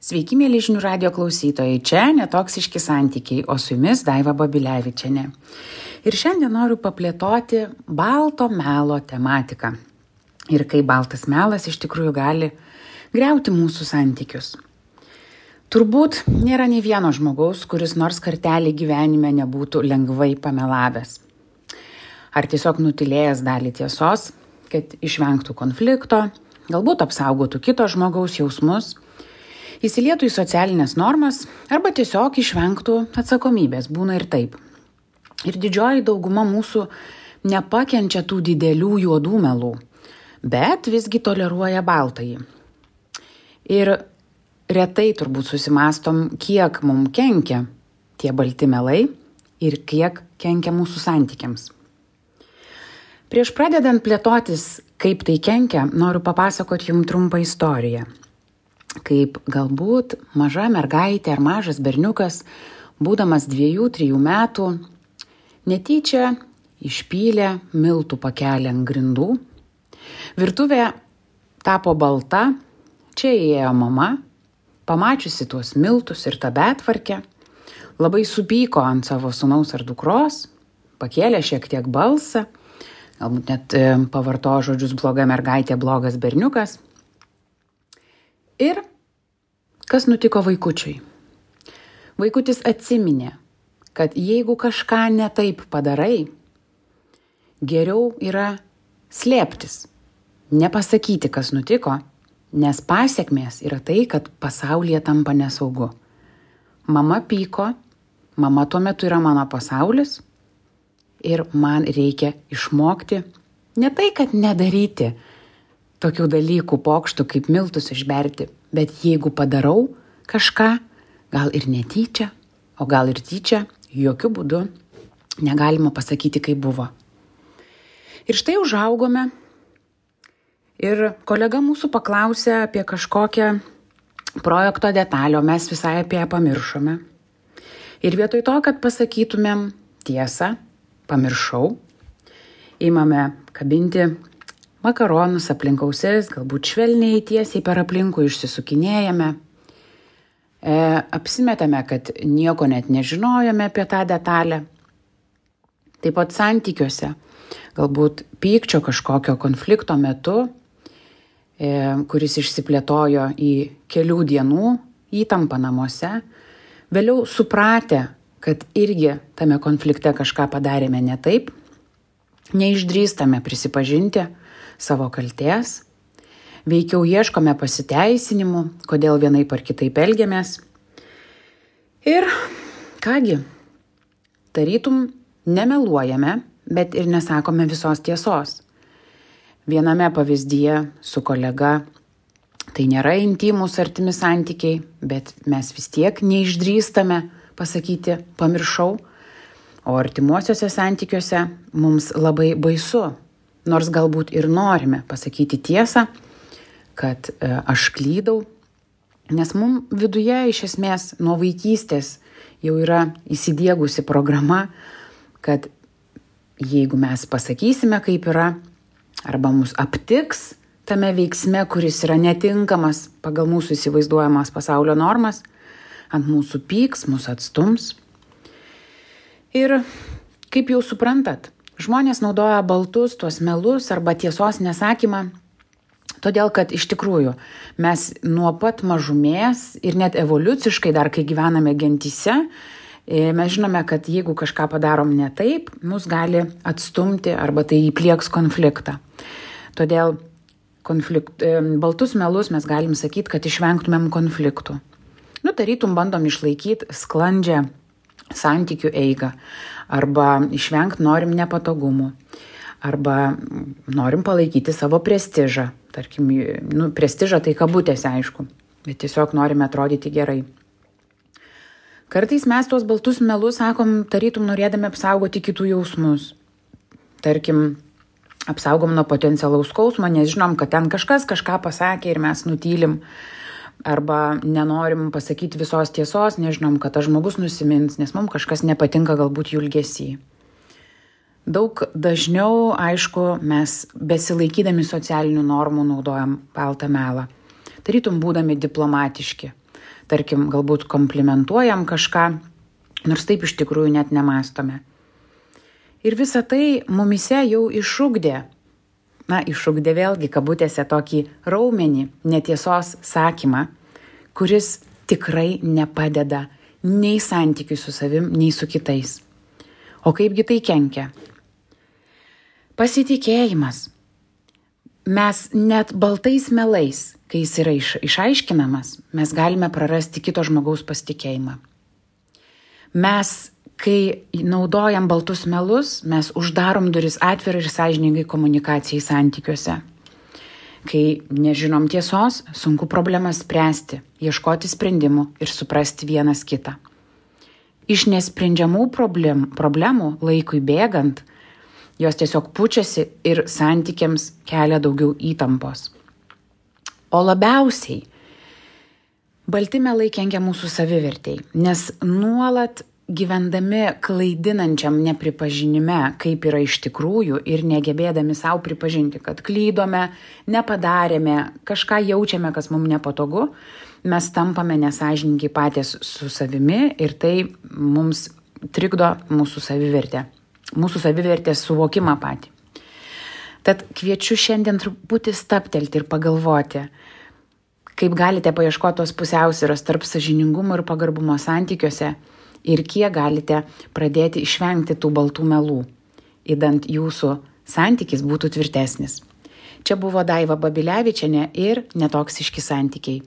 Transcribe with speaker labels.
Speaker 1: Sveiki, mėly žinių radio klausytojai, čia netoksiški santykiai, o su jumis Daiva Babilevičiane. Ir šiandien noriu paplėtoti balto melo tematiką. Ir kaip baltas melas iš tikrųjų gali greuti mūsų santykius. Turbūt nėra nei vieno žmogaus, kuris nors kartelį gyvenime nebūtų lengvai pamelavęs. Ar tiesiog nutilėjęs dalį tiesos, kad išvengtų konflikto, galbūt apsaugotų kito žmogaus jausmus, įsilietų į socialinės normas arba tiesiog išvengtų atsakomybės. Būna ir taip. Ir didžioji dauguma mūsų nepakenčia tų didelių juodų melų, bet visgi toleruoja baltąjį. Ir retai turbūt susimastom, kiek mums kenkia tie balti melai ir kiek kenkia mūsų santykiams. Prieš pradedant plėtotis, kaip tai kenkia, noriu papasakoti jums trumpą istoriją. Kaip galbūt maža mergaitė ar mažas berniukas, būdamas dviejų, trijų metų, netyčia išpylė miltų pakelį ant grindų. Virtuvė tapo balta, čia įėjo mama, pamačiusi tuos miltus ir tą betvarkę, labai supyko ant savo sunaus ar dukros, pakėlė šiek tiek balsą galbūt net e, pavartojo žodžius bloga mergaitė, blogas berniukas. Ir kas nutiko vaikučiui? Vaikutis atsiminė, kad jeigu kažką netaip padarai, geriau yra slėptis, nepasakyti, kas nutiko, nes pasiekmės yra tai, kad pasaulyje tampa nesaugu. Mama pyko, mama tuo metu yra mano pasaulis, ir man reikia išmokti ne tai, kad nedaryti tokių dalykų pokštų kaip miltus išberti, bet jeigu padarau kažką, gal ir netyčia, o gal ir tyčia, jokių būdų negalima pasakyti, kaip buvo. Ir štai užaugome ir kolega mūsų paklausė apie kažkokią projekto detalę, o mes visai apie ją pamiršome. Ir vietoj to, kad pasakytumėm tiesą, pamiršau. Įmame kabinti makaronus aplink ausis, galbūt švelniai tiesiai per aplinkų išsisukinėjame. E, apsimetame, kad nieko net nežinojome apie tą detalę. Taip pat santykiuose, galbūt pykčio kažkokio konflikto metu, e, kuris išsiplėtojo į kelių dienų įtampą namuose, vėliau supratę, kad irgi tame konflikte kažką padarėme ne taip, neišdrįstame prisipažinti savo kalties, veikiau ieškome pasiteisinimų, kodėl vienai par kitaip elgiamės. Ir kągi, tarytum nemeluojame, bet ir nesakome visos tiesos. Viename pavyzdyje su kolega tai nėra intimus artimi santykiai, bet mes vis tiek neišdrįstame pasakyti pamiršau, o artimuosiuose santykiuose mums labai baisu, nors galbūt ir norime pasakyti tiesą, kad e, aš klydau, nes mums viduje iš esmės nuo vaikystės jau yra įsidėgusi programa, kad jeigu mes pasakysime, kaip yra, arba mus aptiks tame veiksme, kuris yra netinkamas pagal mūsų įsivaizduojamas pasaulio normas, ant mūsų pyks, mūsų atstums. Ir kaip jau suprantat, žmonės naudoja baltus tuos melus arba tiesos nesakymą, todėl kad iš tikrųjų mes nuo pat mažumės ir net evoliuciškai dar kai gyvename gentyse, e, mes žinome, kad jeigu kažką padarom ne taip, mus gali atstumti arba tai įplieks konfliktą. Todėl konflikt, e, baltus melus mes galim sakyti, kad išvengtumėm konfliktų nu tarytum bandom išlaikyt sklandžią santykių eigą. Arba išvengt norim nepatogumų. Arba norim palaikyti savo prestižą. Tarkim nu prestižą tai kabutėse aišku. Bet tiesiog norime atrodyti gerai. Kartais mes tuos baltus melus sakom tarytum norėdami apsaugoti kitų jausmus. Tarkim apsaugom nuo potencialaus skausmo nes žinom kad ten kažkas kažką pasakė ir mes nutylim arba nenorim pasakyt visos tiesos, nežinom, kad tas žmogus nusimins, nes mums kažkas nepatinka galbūt jų ilgesį. Daug dažniau, aišku, mes besilaikydami socialinių normų naudojam baltą melą. Tarytum būdami diplomatiški. tarkim, galbūt komplimentuojam kažką, nors taip iš tikrųjų net nemastome. Ir visa tai mumise jau išugdė, na, išugdė vėlgi kabutėse tokį raumenį, netiesos sakymą, kuris tikrai nepadeda nei santykiui su savim, nei su kitais. O kaipgi tai kenkia? Pasitikėjimas. Mes net baltais melais, kai jis yra iš, išaiškinamas, mes galime prarasti kito žmogaus pasitikėjimą. Mes kai naudojam baltus melus, mes uždarom duris atvirai ir sąžiningai komunikacijai santykiuose. Kai nežinom tiesos, sunku problemas spręsti, ieškoti sprendimų ir suprasti vienas kitą. Iš nesprendžiamų problem, problemų laikui bėgant, jos tiesiog pučiasi ir santykiams kelia daugiau įtampos. O labiausiai balti melai kenkia mūsų savivertėjai, nes nuolat gyvendami klaidinančiam nepripažinime, kaip yra iš tikrųjų ir negebėdami savo pripažinti, kad klydome, nepadarėme, kažką jaučiame, kas mums nepatogu, mes tampame nesažininkai patys su savimi ir tai mums trikdo mūsų savivertę, mūsų savivertės suvokimą patį. Tad kviečiu šiandien truputį staptelti ir pagalvoti, kaip galite paieškoti tos pusiausvėros tarp sažiningumo ir pagarbumo santykiuose ir kiek galite pradėti išvengti tų baltų melų, įdant jūsų santykis būtų tvirtesnis. Čia buvo Daiva Babilevičiane ir netoksiški santykiai.